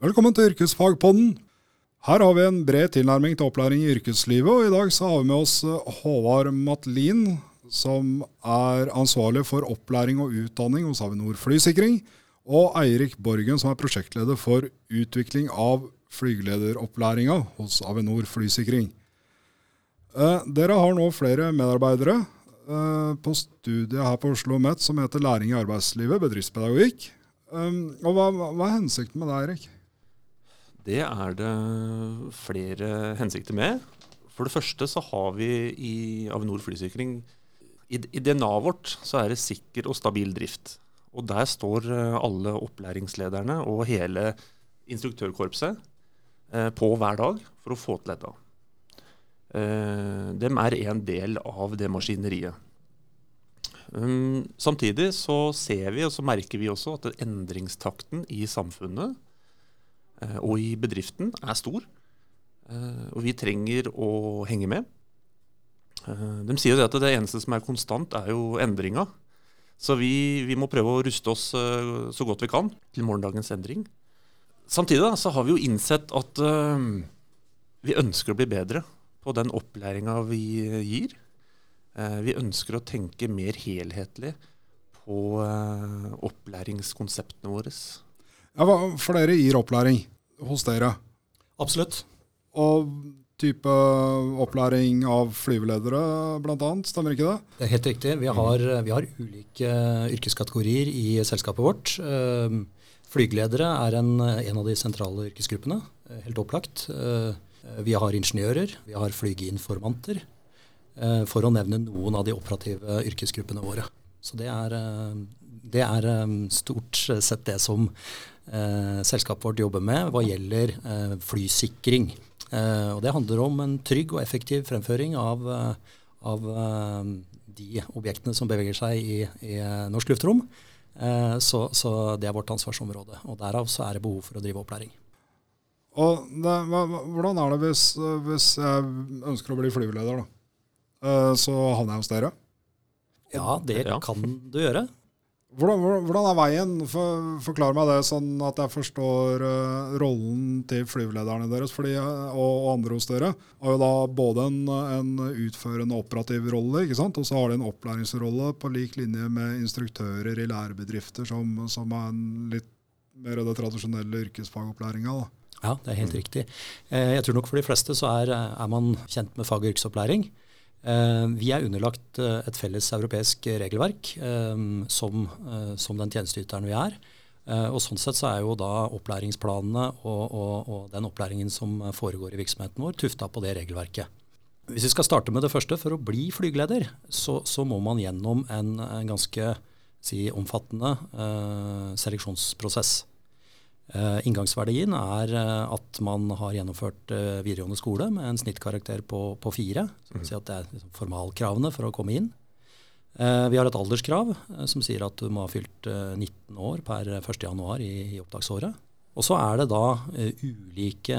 Velkommen til Yrkesfagpodden. Her har vi en bred tilnærming til opplæring i yrkeslivet, og i dag så har vi med oss Håvard Matlin, som er ansvarlig for opplæring og utdanning hos Avinor flysikring, og Eirik Borgen, som er prosjektleder for utvikling av flygelederopplæringa hos Avinor flysikring. Eh, dere har nå flere medarbeidere eh, på studiet her på Oslo OsloMet som heter Læring i arbeidslivet, bedriftspedagogikk. Um, og hva, hva er hensikten med det, Eirik? Det er det flere hensikter med. For det første så har vi i Avinor flysikring I, DNA-et vårt så er det sikker og stabil drift. Og der står eh, alle opplæringslederne og hele instruktørkorpset eh, på hver dag for å få til dette. Eh, de er en del av det maskineriet. Um, samtidig så ser vi og så merker vi også at endringstakten i samfunnet og i bedriften er stor. Og vi trenger å henge med. Eh, de sier jo at det eneste som er konstant, er jo endringa. Så vi, vi, må prøve å ruste oss så godt vi kan til morgendagens endring. Samtidig da, så har vi jo innsett at uh, vi ønsker å bli bedre på den opplæringa vi gir. Uh, vi ønsker å tenke mer helhetlig på uh, opplæringskonseptene våre. Ja, for dere gir opplæring hos dere? Absolutt. Og type opplæring av flyveledere bl.a., stemmer ikke det? Det er helt riktig. Vi har, vi har ulike yrkeskategorier i selskapet vårt. Flygeledere er en, en av de sentrale yrkesgruppene, eh, helt opplagt. Eh, vi har ingeniører, vi har flygeinformanter, eh, for å nevne noen av de operative yrkesgruppene våre. Så det er, det er stort sett det som eh, selskapet vårt jobber med hva gjelder eh, flysikring. Eh, og Det handler om en trygg og effektiv fremføring av, eh, av eh, de objektene som beveger seg i, i norsk luftrom. Så, så, det er vårt ansvarsområde. og Derav så er det behov for å drive opplæring. Og det, Hvordan er det hvis, hvis, jeg ønsker å bli flyveleder, da? Så havner jeg hos dere? Ja, det ja. kan du gjøre. Hvordan, hvordan, er veien? For, forklar meg det sånn at jeg forstår uh, rollen til flyvelederne deres fordi, og, og, andre hos dere. Har jo da både en, en utførende operativ rolle, ikke sant? og så har de en opplæringsrolle på lik linje med instruktører i lærebedrifter, som, som er litt mer det tradisjonelle yrkesfagopplæringa. Ja, det er helt riktig. Eh, jeg tror nok for de fleste så er, er man kjent med fag- og yrkesopplæring. Eh, vi er underlagt eh, et felles europeisk regelverk eh, som, som den tjenesteyteren vi er. Og Sånn sett så er jo da opplæringsplanene og, og, og, den opplæringen som foregår i virksomheten vår, tufta på det regelverket. Hvis vi skal starte med det første, for å bli flygeleder, så, så må man gjennom en, en ganske si, omfattende uh, seleksjonsprosess. Uh, inngangsverdien er uh, at man har gjennomført uh, videregående skole med en snittkarakter på, på fire. Mm. Si det er liksom, formalkravene for å komme inn. vi har et alderskrav som sier at du må ha fylt 19 år per 1.1 i, i opptaksåret. Og så er det da ulike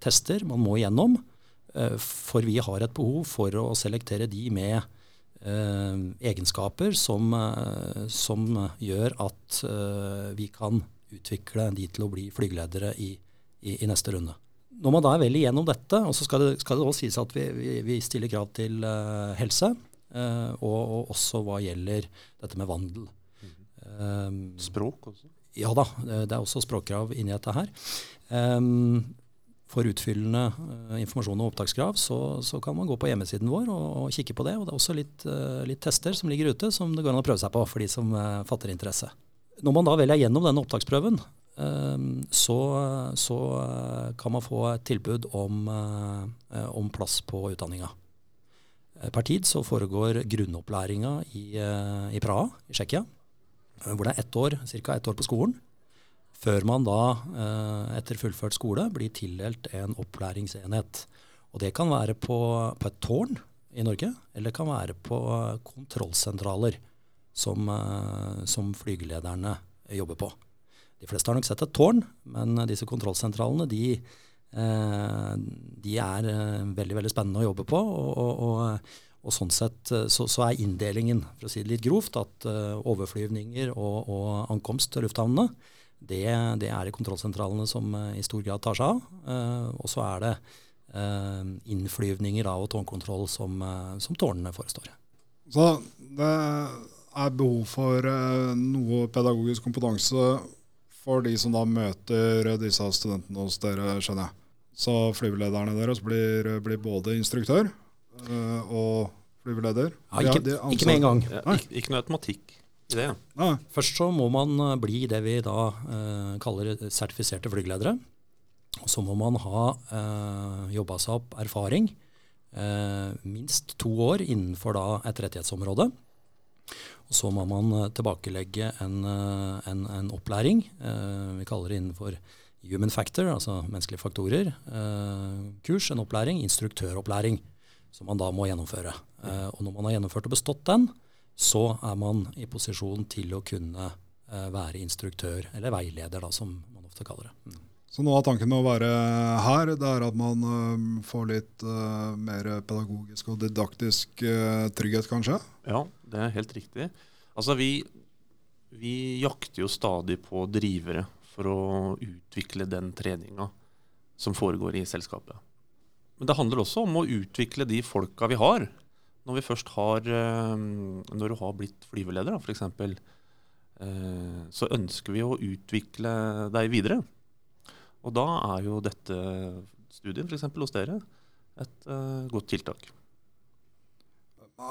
tester man må gjennom. for vi har et behov for å selektere de med egenskaper som, som gjør at vi kan utvikle de til å bli flygeledere i, i, i, neste runde. Når man da er vel igjennom dette, og så skal det, skal det også sies at vi, vi, vi stiller krav til uh, helse, uh, og, og, også hva gjelder dette med vandel. Mm. Um, Språk også? Ja da, det er også språkkrav inni dette her. Um, for utfyllende uh, informasjon og opptakskrav, så, så, kan man gå på hjemmesiden vår og, og, kikke på det. Og det er også litt, uh, litt, tester som ligger ute, som det går an å prøve seg på for de som uh, fatter interesse. Når man da velger gjennom denne opptaksprøven, ehm, så, så kan man få et tilbud om, eh, om plass på utdanninga. Eh, per tid så foregår grunnopplæringa i, eh, i Praha i Tsjekkia, hvor det er ett år, ca. ett år på skolen. Før man da, etter fullført skole, blir tildelt en opplæringsenhet. Og det kan være på, på et tårn i Norge, eller det kan være på kontrollsentraler. Som, som flygelederne jobber på. De fleste har nok sett et tårn, men disse kontrollsentralene de, de er veldig veldig spennende å jobbe på. og, og, og sånn sett så, så, er inndelingen, for å si det litt grovt, at overflyvninger og, og, ankomst til lufthavnene, det, det, er det kontrollsentralene som i stor grad tar seg av. Og så er det innflyvninger og tårnkontroll som, som tårnene forestår. Så det er behov for noe pedagogisk kompetanse for de som da møter disse studentene hos dere, skjønner jeg. Så flyvelederne deres blir, blir både instruktør Eh, og flyveleder? Ja, ikke, ja, ikke, med en gang. Ja, ikke, ikke, noe automatikk i det. Først så må man eh, bli det vi da uh, kaller sertifiserte flygeledere. Og så må man ha uh, jobba seg opp erfaring, uh, minst to år innenfor da et rettighetsområde. Og så må man tilbakelegge en, en, en opplæring. vi kaller det innenfor human factor, altså menneskelige faktorer. kurs, en opplæring, instruktøropplæring som man da må gjennomføre. Eh, og når man har gjennomført og bestått den, så er man i posisjon til å kunne eh, være instruktør, eller veileder, da, som man ofte kaller det. Mm. Så noe av tanken med å være her, det er at man uh, får litt uh, mer pedagogisk og didaktisk uh, trygghet, kanskje? Ja, det er helt riktig. Altså vi, vi jakter jo stadig på drivere for å utvikle den treninga som foregår i selskapet. Men det handler også om å utvikle de folka vi har. Når vi først har eh, Når du har blitt flyveleder, f.eks., eh, så ønsker vi å utvikle deg videre. Og da er jo dette studien f.eks. hos dere, et uh, godt tiltak.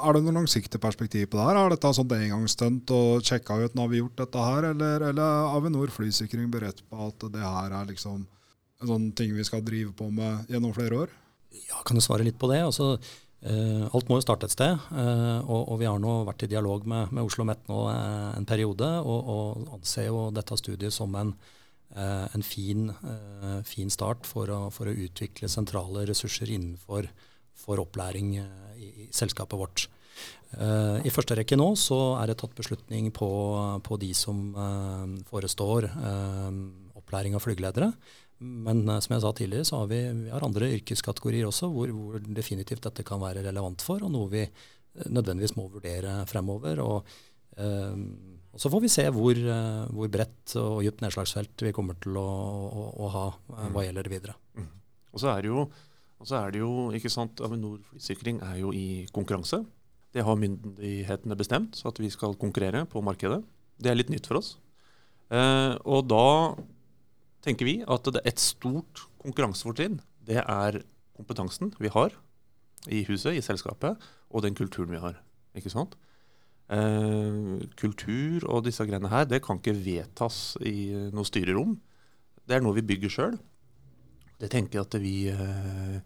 Er det noe langsiktig perspektiv på det her? Er dette sånn engangsstunt og sjekka ut vi har gjort dette her, eller, eller Avinor flysikring beredt på at det her er liksom en sånn ting vi skal drive på med gjennom flere år? Ja, kan du svare litt på det? Altså, eh, alt må jo starte et sted. Eh, og, og, vi har nå vært i dialog med, med Oslo OsloMet nå eh, en periode, og, og, anser jo dette studiet som en, en fin, fin, start for å, for å, utvikle sentrale ressurser innenfor for opplæring eh, i, i, selskapet vårt. I første rekke nå så er det tatt beslutning på, på de som forestår opplæring av flygeledere. Men som jeg sa tidligere, så har vi, vi har andre yrkeskategorier også hvor, hvor, definitivt dette kan være relevant for, og noe vi nødvendigvis må vurdere fremover. Og, og så får vi se hvor, hvor bredt og dypt nedslagsfelt vi kommer til å, å, å ha hva gjelder det videre. Mm. Og så er det jo, er det jo ikke sant, Avinor flysikring er jo i konkurranse. Det har myndighetene bestemt, så at vi skal konkurrere på markedet. Det er litt nytt for oss. og da tenker vi at det er et stort konkurransefortrinn det er kompetansen vi har i huset, i selskapet, og den kulturen vi har. Ikke sant? Eh, kultur og disse greiene her, det kan ikke vedtas i noe styrerom. Det er noe vi bygger sjøl. Det tenker jeg at vi eh,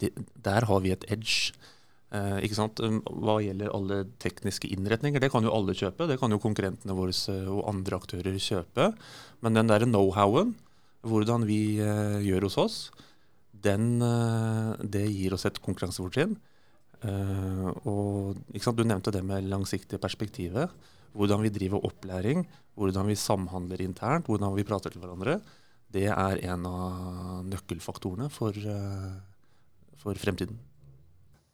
det, Der har vi et edge. Eh, ikke sant? Hva gjelder alle tekniske innretninger, det kan jo alle kjøpe. Det kan jo konkurrentene våre eh, og andre aktører kjøpe. Men den derre know-howen, hvordan vi eh, gjør hos oss, den, eh, det gir oss et konkurransefortrinn. Uh, og Du nevnte det med langsiktige perspektivet. Hvordan vi driver opplæring, hvordan vi samhandler internt, hvordan vi prater til hverandre. Det er en av nøkkelfaktorene for, for fremtiden.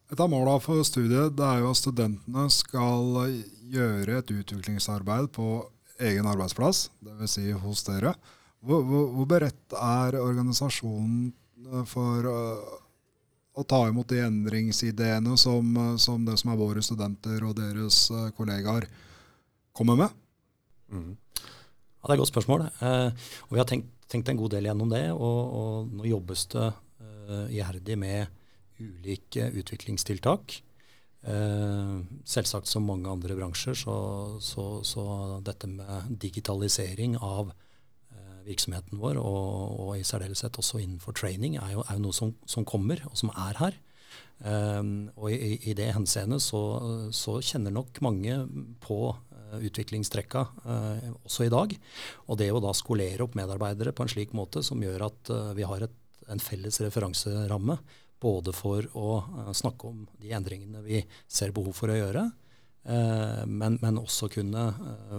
Et av målene for studiet det er jo at studentene skal gjøre et utviklingsarbeid på egen arbeidsplass, dvs. Si hos dere. Hvor, hvor, hvor beredt er organisasjonen eh, for uh, å ta imot de endringsideene som, eh, som, det som er våre studenter og deres kollegaer kommer med? Mm. Ja, Det er et godt spørsmål. Eh, og Vi har tenkt, tenkt, en god del gjennom det. Og, og nå jobbes det eh, iherdig med ulike utviklingstiltak. Eh, selvsagt som mange andre bransjer, så, så, så dette med digitalisering av virksomheten vår, og, og, i særdeleshet også innenfor training, er jo, er jo noe som, som, kommer, og som er her. Um, og i, i, det henseende så, så, kjenner nok mange på utviklingstrekka uh, også i dag. Og det å da skolere opp medarbeidere på en slik måte som gjør at uh, vi har et, en felles referanseramme både for å snakke om de endringene vi ser behov for å gjøre, men, men, også kunne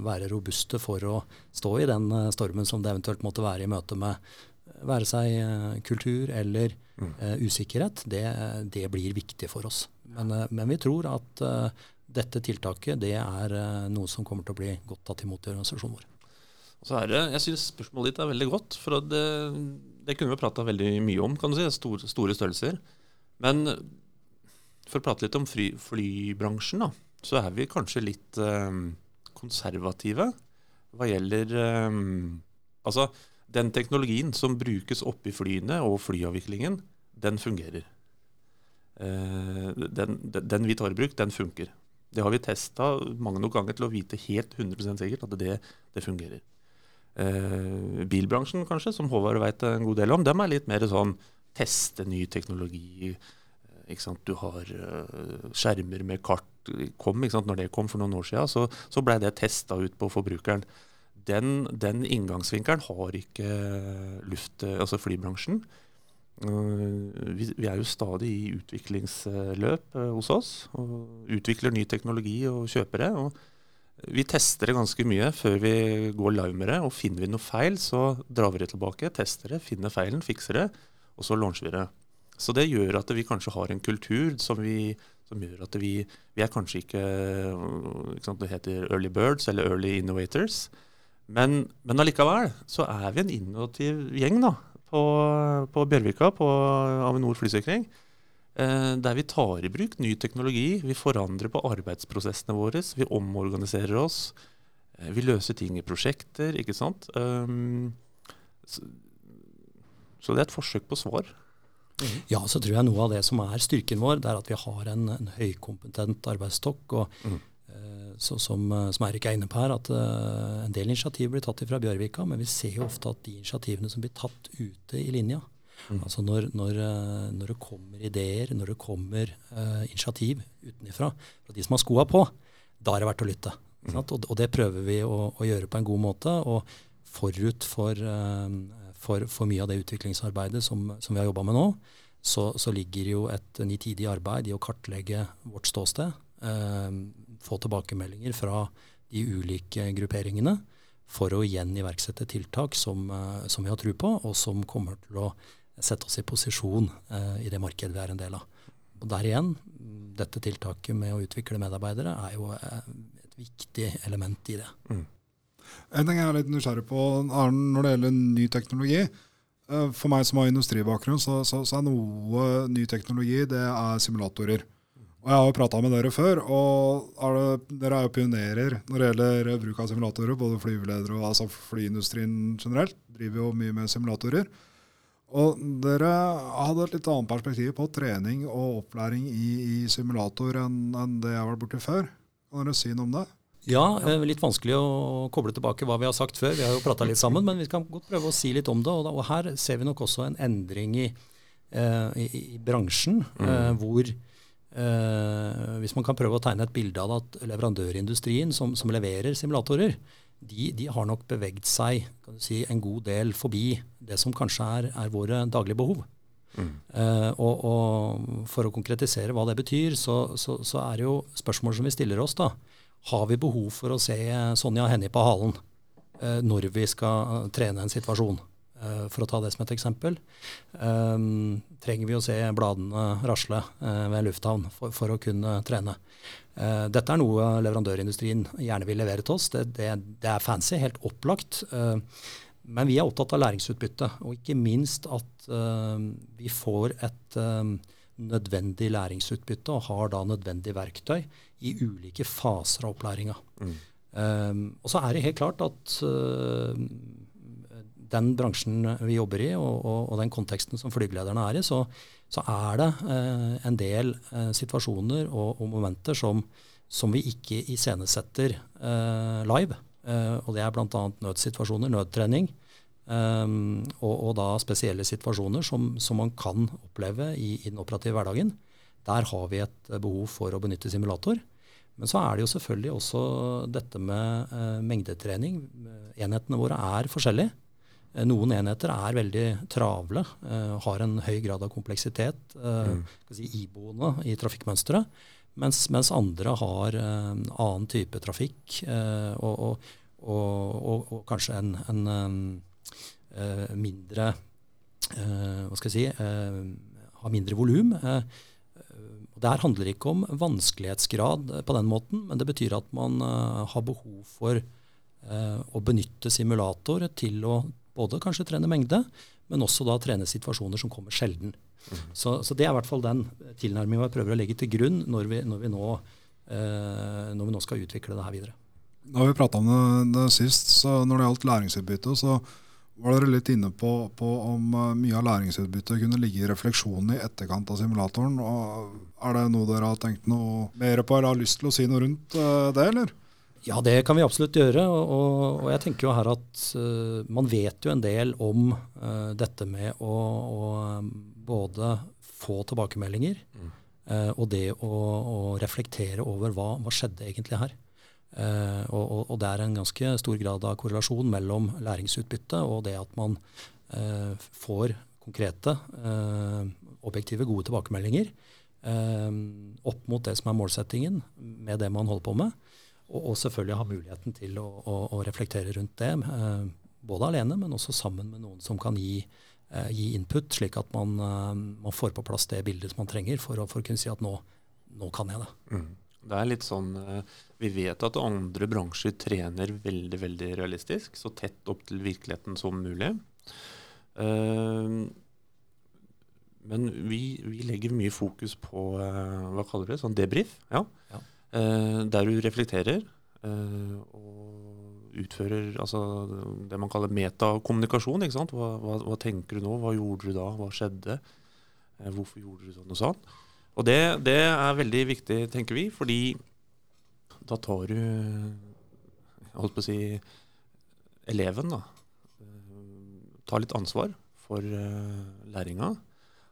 være robuste for å stå i den stormen som det eventuelt måtte være i møte med være seg kultur eller mm. usikkerhet. Det, det, blir viktig for oss. Men, men vi tror at dette tiltaket det er noe som kommer til å bli godt tatt imot i organisasjonen vår. Det, jeg syns spørsmålet ditt er veldig godt. For det, det kunne vi prata veldig mye om, kan du si. Store, store størrelser. Men for å prate litt om fly, flybransjen, da, så er vi kanskje litt eh, konservative hva gjelder eh, Altså, den teknologien som brukes oppi flyene og flyavviklingen, den fungerer. Eh, den, den, den, vi tar i bruk, den funker. Det har vi testa mange nok ganger til å vite helt 100% sikkert at det, det fungerer. Eh, bilbransjen, kanskje, som Håvard veit en god del om, dem er litt mer sånn teste ny teknologi. Eh? Du har uh, skjermer med kart. Kom? Når det kom for noen år siden, så, så blei det testa ut på forbrukeren. Den, den inngangsvinkelen har ikke luft, altså flybransjen. Uh, vi, vi, er jo stadig i utviklingsløp uh, hos oss. og Utvikler ny teknologi og kjøper det. og vi tester det ganske mye før vi går live med det. og Finner vi noe feil, så drar vi det tilbake, tester det, finner feilen, fikser det, og så launcher vi det. Så det gjør at vi kanskje har en kultur som, vi, som gjør at vi, vi er kanskje ikke, ikke sant, Det heter early birds eller early innovators. Men, men allikevel så er vi en innovativ gjeng da, på, på Bjørvika, på Avinor flysikring. Eh, der vi tar i bruk ny teknologi. Vi forandrer på arbeidsprosessene våre. Vi omorganiserer oss. Eh, vi løser ting i prosjekter, ikke sant. Um, så det er et forsøk på svar. Ja, så tror jeg noe av det som er styrken vår, det er at vi har en, en høykompetent arbeidsstokk. og mm. Uh, så, som, som, Erik er inne på her, at uh, en del initiativ blir tatt fra Bjørvika, men vi ser jo ofte at de initiativene som blir tatt ute i linja, Mm. Altså når, når, eh, når, det kommer ideer, når det kommer uh, initiativ utenfra fra de som har skoa på, da er det verdt å lytte. Mm. Og, og, det prøver vi å, å, gjøre på en god måte. Og forut for, uh, for, for mye av det utviklingsarbeidet som, som vi har jobba med nå, så, så, ligger jo et nitidig arbeid i å kartlegge vårt ståsted. Uh, få tilbakemeldinger fra de ulike grupperingene for å igjen iverksette tiltak som, som vi har tro på, og som kommer til å sette oss i posisjon eh, i det markedet vi er en del av. Og Der igjen, dette tiltaket med å utvikle medarbeidere er jo eh, et viktig element i det. Mm. En ting jeg er litt nysgjerrig på når det gjelder ny teknologi. Eh, for meg som har industribakgrunn, så, så, så, er noe ny teknologi det er simulatorer. Og Jeg har jo prata med dere før, og er det, dere er jo pionerer når det gjelder bruk av simulatorer. Både flyveledere og altså flyindustrien generelt driver jo mye med simulatorer. Og Dere hadde et litt annet perspektiv på trening og opplæring i, i simulator enn, enn det jeg har vært borti før. Kan dere si noe om det? Ja, litt vanskelig å koble tilbake hva vi har sagt før. Vi har jo prata litt sammen, men vi kan godt prøve å si litt om det. Og, da, og her ser vi nok også en endring i, eh, i, i bransjen, mm. eh, hvor eh, Hvis man kan prøve å tegne et bilde av at leverandørindustrien som, som leverer simulatorer, de, de, har nok beveget seg si, en god del forbi det som kanskje er, er våre daglige behov. Mm. Uh, og, og, For å konkretisere hva det betyr, så, så, så, er det jo spørsmål som vi stiller oss. da. Har vi behov for å se Sonja Hennie på halen uh, når vi skal trene en situasjon? Uh, for å ta det som et eksempel. Um, trenger vi å se bladene rasle ved lufthavn for, for, å kunne trene? Uh, dette er noe leverandørindustrien gjerne vil levere til oss. Det, det, det er fancy, helt opplagt. Uh, men vi er opptatt av læringsutbytte, og ikke minst at uh, vi får et nødvendig læringsutbytte og har da nødvendig verktøy i ulike faser av opplæringa. Mm. og så er det helt klart at den bransjen vi jobber i, og, og, og den konteksten som flygelederne er i, så, så er det eh, en del eh, situasjoner og, og momenter som, som, vi ikke iscenesetter eh, live. Eh, og det er bl.a. nødsituasjoner, nødtrening. Um, og, da spesielle situasjoner som, som man kan oppleve i, i, den operative hverdagen. Der har vi et behov for å benytte simulator. Men så er det jo selvfølgelig også dette med eh, mengdetrening. Enhetene våre er forskjellige. Eh, noen enheter er veldig travle, uh, har en høy grad av kompleksitet uh, mm. si, iboende i trafikkmønsteret. Mens, mens andre har en annen type trafikk eh, og, og, og, og, kanskje en, en eh, mindre eh, Hva skal jeg si eh, Har mindre volum. Det her handler ikke om vanskelighetsgrad på den måten, men det betyr at man har behov for å benytte simulator til å både kanskje trene mengde, men også da trene situasjoner som kommer sjelden. Mm. Så, så, det er i hvert fall den tilnærminga jeg prøver å legge til grunn når vi, når vi, nå, eh, når vi nå, skal utvikle det her videre. Da vi prata om det, det, sist, så når det gjaldt læringsutbytte, så var dere litt inne på, på om eh, mye av læringsutbyttet kunne ligge i refleksjonen i etterkant av simulatoren. Og er det noe dere har tenkt noe mer på eller har lyst til å si noe rundt eh, det, eller? Ja, det kan vi absolutt gjøre. Og, og, jeg tenker jo her at uh, man vet jo en del om uh, dette med å, å, både få tilbakemeldinger mm. uh, og det å, å, reflektere over hva, hva skjedde egentlig her. Og, og, det er en ganske stor grad av korrelasjon mellom læringsutbytte og det at man får konkrete, objektive, gode tilbakemeldinger opp mot det som er målsettingen med det man holder på med. Og, og, selvfølgelig ha muligheten til å, å, å reflektere rundt det, eh, både alene, men også sammen med noen som kan gi, eh, gi input, slik at man, eh, man, får på plass det bildet som man trenger for å, for å kunne si at nå, nå kan jeg det. Mm. Det er litt sånn, Vi vet at andre bransjer trener veldig veldig realistisk, så tett opp til virkeligheten som mulig. Men vi, vi, legger mye fokus på hva kaller det, sånn debrief. Ja. ja. Eh, der du reflekterer eh, og utfører altså, det man kaller metakommunikasjon. Hva, hva, hva, tenker du nå? Hva gjorde du da? Hva skjedde? Eh, hvorfor gjorde du sånn og sånn? Og det, det, er veldig viktig, tenker vi, fordi da tar du holdt på å si eleven, da. Tar litt ansvar for læringa.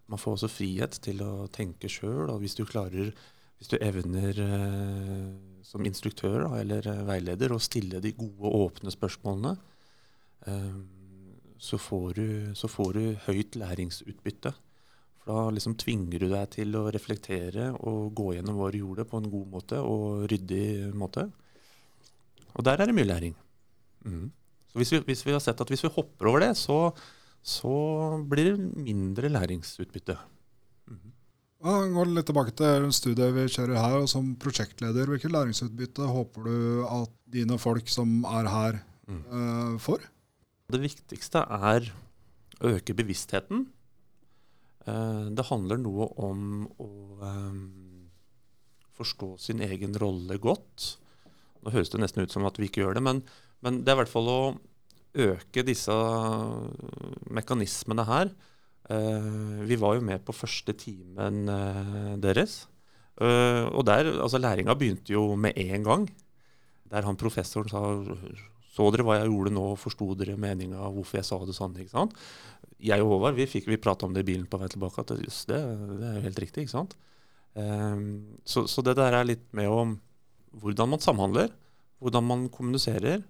Man får også frihet til å tenke sjøl, og hvis du klarer hvis du evner eh, som instruktør da, eller eh, veileder å stille de gode, åpne spørsmålene, eh, så, får du, så, får du, høyt læringsutbytte. For da liksom tvinger du deg til å reflektere og gå gjennom hva du gjorde på en god måte og ryddig måte. Og der er det mye læring. Mm. Så hvis vi, hvis vi, har sett at hvis vi hopper over det, så, så blir det mindre læringsutbytte. Ja, går litt tilbake til studiet vi kjører her. og Som prosjektleder, hvilket læringsutbytte håper du at dine folk som er her, mm. uh, får? Det viktigste er å øke bevisstheten. Uh, det handler noe om å um, forstå sin egen rolle godt. Nå høres det nesten ut som at vi ikke gjør det, men, men det er i hvert fall å øke disse mekanismene her vi var jo med på første timen uh, deres. Uh, og der, altså Læringa begynte jo med en gang. Der han professoren sa Så dere hva jeg gjorde nå? Forsto dere meninga? Hvorfor jeg sa det sånn? ikke sant? Jeg og Håvard vi, fikk, vi prata om det i bilen på vei tilbake. at just, det, det, er jo helt riktig. ikke sant? Så, så, det der er litt med om hvordan man samhandler. Hvordan man kommuniserer.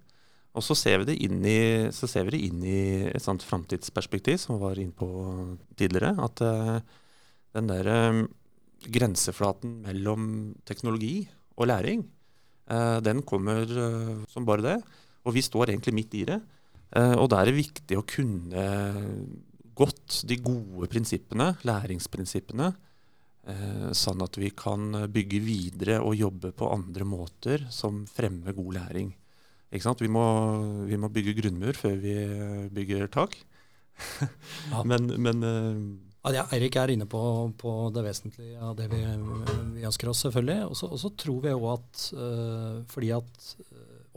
Og så ser vi det inn i, det inn i et sånt framtidsperspektiv, som vi var inne på tidligere. At uh, den der um, grenseflaten mellom teknologi og læring, uh, den kommer som bare det. Og vi står egentlig midt i det. og da er det viktig å kunne godt de gode prinsippene, læringsprinsippene, sånn at vi kan bygge videre og jobbe på andre måter som fremmer god læring. Vi må, vi, må, bygge grunnmur før vi bygger tak. ja. Men, men uh, ja, Eirik er inne på, på, det vesentlige av det vi, vi ønsker oss, selvfølgelig. Og så tror vi òg at uh, fordi at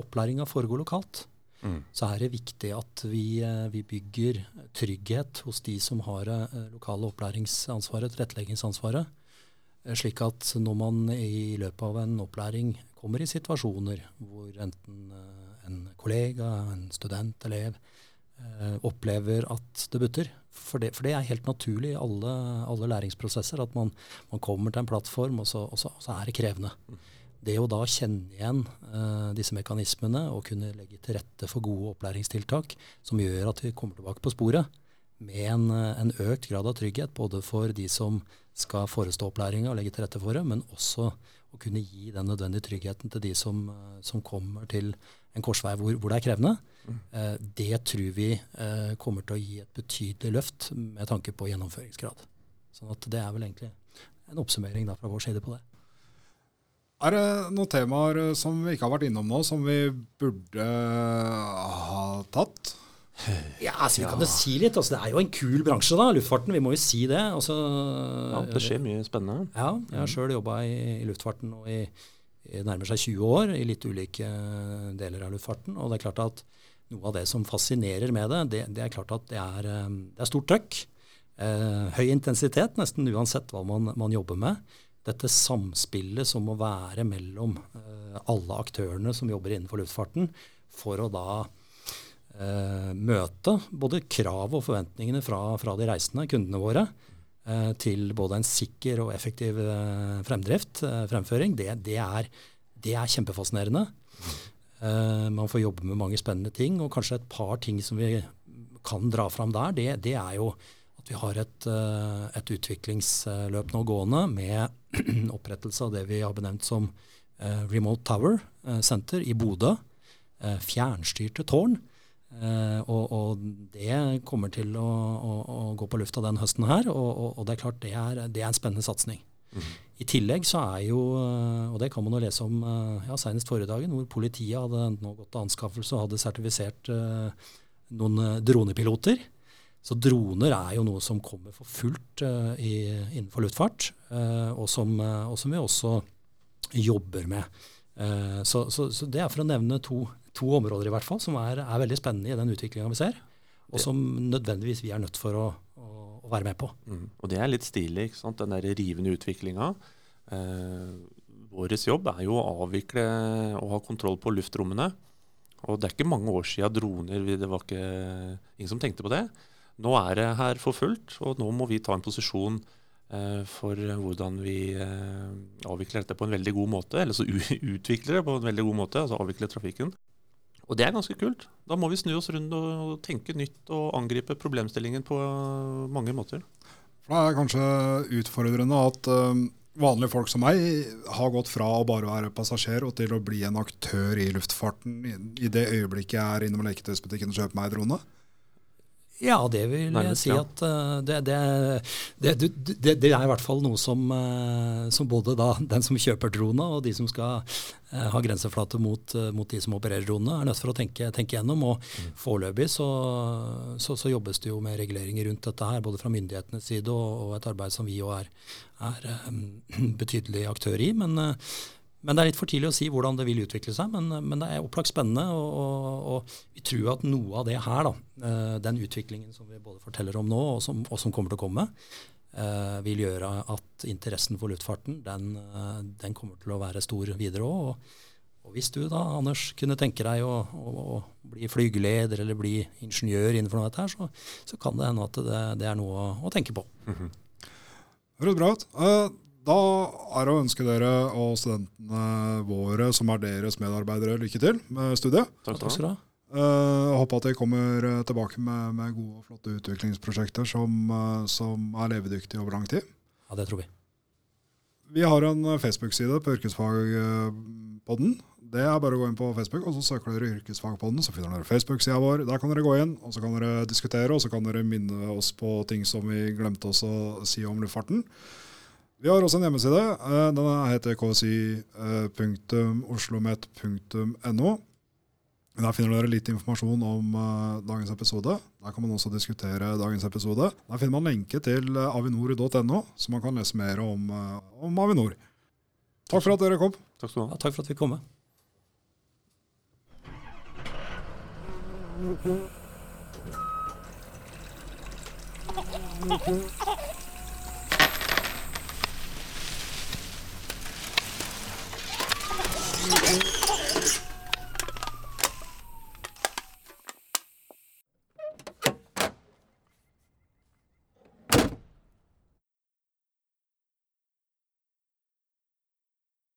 opplæringa foregår lokalt, mm. så er det viktig at vi, vi, bygger trygghet hos de som har det lokale opplæringsansvaret, tilretteleggingsansvaret. Slik at når man i løpet av en opplæring kommer i situasjoner hvor enten en kollega, en student, elev, eh, opplever at det butter. For det, for det, er helt naturlig i alle, alle læringsprosesser at man, man, kommer til en plattform, og så, og, så, og så, er det krevende. Det å da kjenne igjen uh, disse mekanismene og kunne legge til rette for gode opplæringstiltak som gjør at vi kommer tilbake på sporet med en, en økt grad av trygghet både for de som skal forestå opplæringa og legge til rette for det, men også, å kunne gi den nødvendige tryggheten til de som, eh, som kommer til en korsvei hvor, hvor det er krevende, mm. eh, det tror vi eh, kommer til å gi et betydelig løft med tanke på gjennomføringsgrad. Sånn at det er vel egentlig en oppsummering da fra vår side på det. Er det noen temaer som vi ikke har vært innom nå, som vi burde ha tatt? Ja, altså Vi kan jo si litt. altså Det er jo en kul bransje, da, luftfarten. Vi må jo si det. Altså, ja, Det skjer mye spennende. Ja, jeg har sjøl jobba i, i, luftfarten nå i, i, nærmer seg 20 år i litt ulike deler av luftfarten. Og det er klart at noe av det som fascinerer med det, det, det er klart at det er, eh, det er stort trøkk. Eh, høy intensitet, nesten uansett hva man, man, jobber med. Dette samspillet som må være mellom eh, alle aktørene som jobber innenfor luftfarten, for å da eh, møte både krav og forventningene fra, fra de reisende, kundene våre, eh, til både en sikker og effektiv eh, fremdrift, eh, fremføring, det, det, er, det, er, kjempefascinerende. Eh, man får jobbe med mange spennende ting, og kanskje et par ting som vi kan dra fram der, det, det er jo at vi har et, et utviklingsløp nå gående med opprettelse av det vi har benevnt som Remote Tower Center i Bodø. Fjernstyrte tårn Uh, og, og, det kommer til å, å, å, gå på lufta den høsten her, og, og det er klart det er, det er en spennende satsing. Mm. I tillegg så er jo, og det kan man jo lese om eh, ja, senest forrige dagen, hvor politiet hadde nå gått til anskaffelse og hadde sertifisert uh, noen dronepiloter. Så droner er jo noe som kommer for fullt uh, i, innenfor luftfart, og som, og, som, vi også jobber med. Så, så, så, det er for å nevne to to områder i hvert fall som er, er veldig spennende i den utviklinga vi ser, og som nødvendigvis vi er nødt for å, å, å være med på. Mm. Og det er litt stilig, ikke sant? den der rivende utviklinga. Eh, Vår jobb er jo å avvikle og ha kontroll på luftrommene. Og det er ikke mange år siden droner Det var ikke, ingen som tenkte på det. Nå er det her for fullt, og nå må vi ta en posisjon eh, for hvordan vi eh, avvikler dette på en veldig god måte. Eller så utvikler det på en veldig god måte, altså avvikler trafikken. Og det er ganske kult. Da må vi snu oss rundt og tenke nytt og angripe problemstillingen på mange måter. For det er kanskje utfordrende at um, vanlige folk som meg har gått fra å bare være passasjer og til å bli en aktør i luftfarten i det øyeblikket jeg er innom leketøysbutikken og kjøper meg drone. Ja, det vil jeg si at uh, det, det, det, det, er i hvert fall noe som, uh, som, både da den som kjøper drona og de som skal uh, ha grenseflate mot, mot, de som opererer dronene, er nødt for å tenke, tenke gjennom. Og mm. foreløpig så, så, så, jobbes det jo med reguleringer rundt dette her, både fra myndighetenes side og, og et arbeid som vi jo er, er um, betydelig aktør i. men men det er litt for tidlig å si hvordan det vil utvikle seg. Men, men det er opplagt spennende. Og, og, og, vi tror at noe av det her, da, eh, den utviklingen som vi både forteller om nå, og som, og som kommer til å komme, eh, vil gjøre at interessen for luftfarten den, eh, den kommer til å være stor videre òg. Og hvis du da, Anders, kunne tenke deg å, å, å bli flygeleder eller bli ingeniør innenfor noe av dette, her, så, så, kan det hende at det, det er noe å, å tenke på. Mm -hmm. Høres bra ut. Uh, da er det å ønske dere og studentene våre, som er deres medarbeidere, lykke til med studiet. Takk, takk skal du ha. Uh, håper at de kommer eh, tilbake med, med gode og flotte utviklingsprosjekter som, uh, som, er levedyktige over lang tid. Ja, det tror vi. Vi har en Facebook-side på Yrkesfagpodden. Det er bare å gå inn på Facebook, og så søker dere Yrkesfagpodden. Så finner dere Facebook-sida vår. Der kan dere gå inn, og så kan dere diskutere, og så kan dere minne oss på ting som vi glemte oss å si om luftfarten. Vi har også en hjemmeside. Eh, den heter ksi.oslomet.no. Der finner dere litt informasjon om uh, dagens episode. Der kan man også diskutere dagens episode. Der finner man lenke til avinor.no, så man kan lese mer om, om, Avinor. Takk for at dere kom. Takk, skal du ha. Ja, takk for at vi kom. Med. Thank you.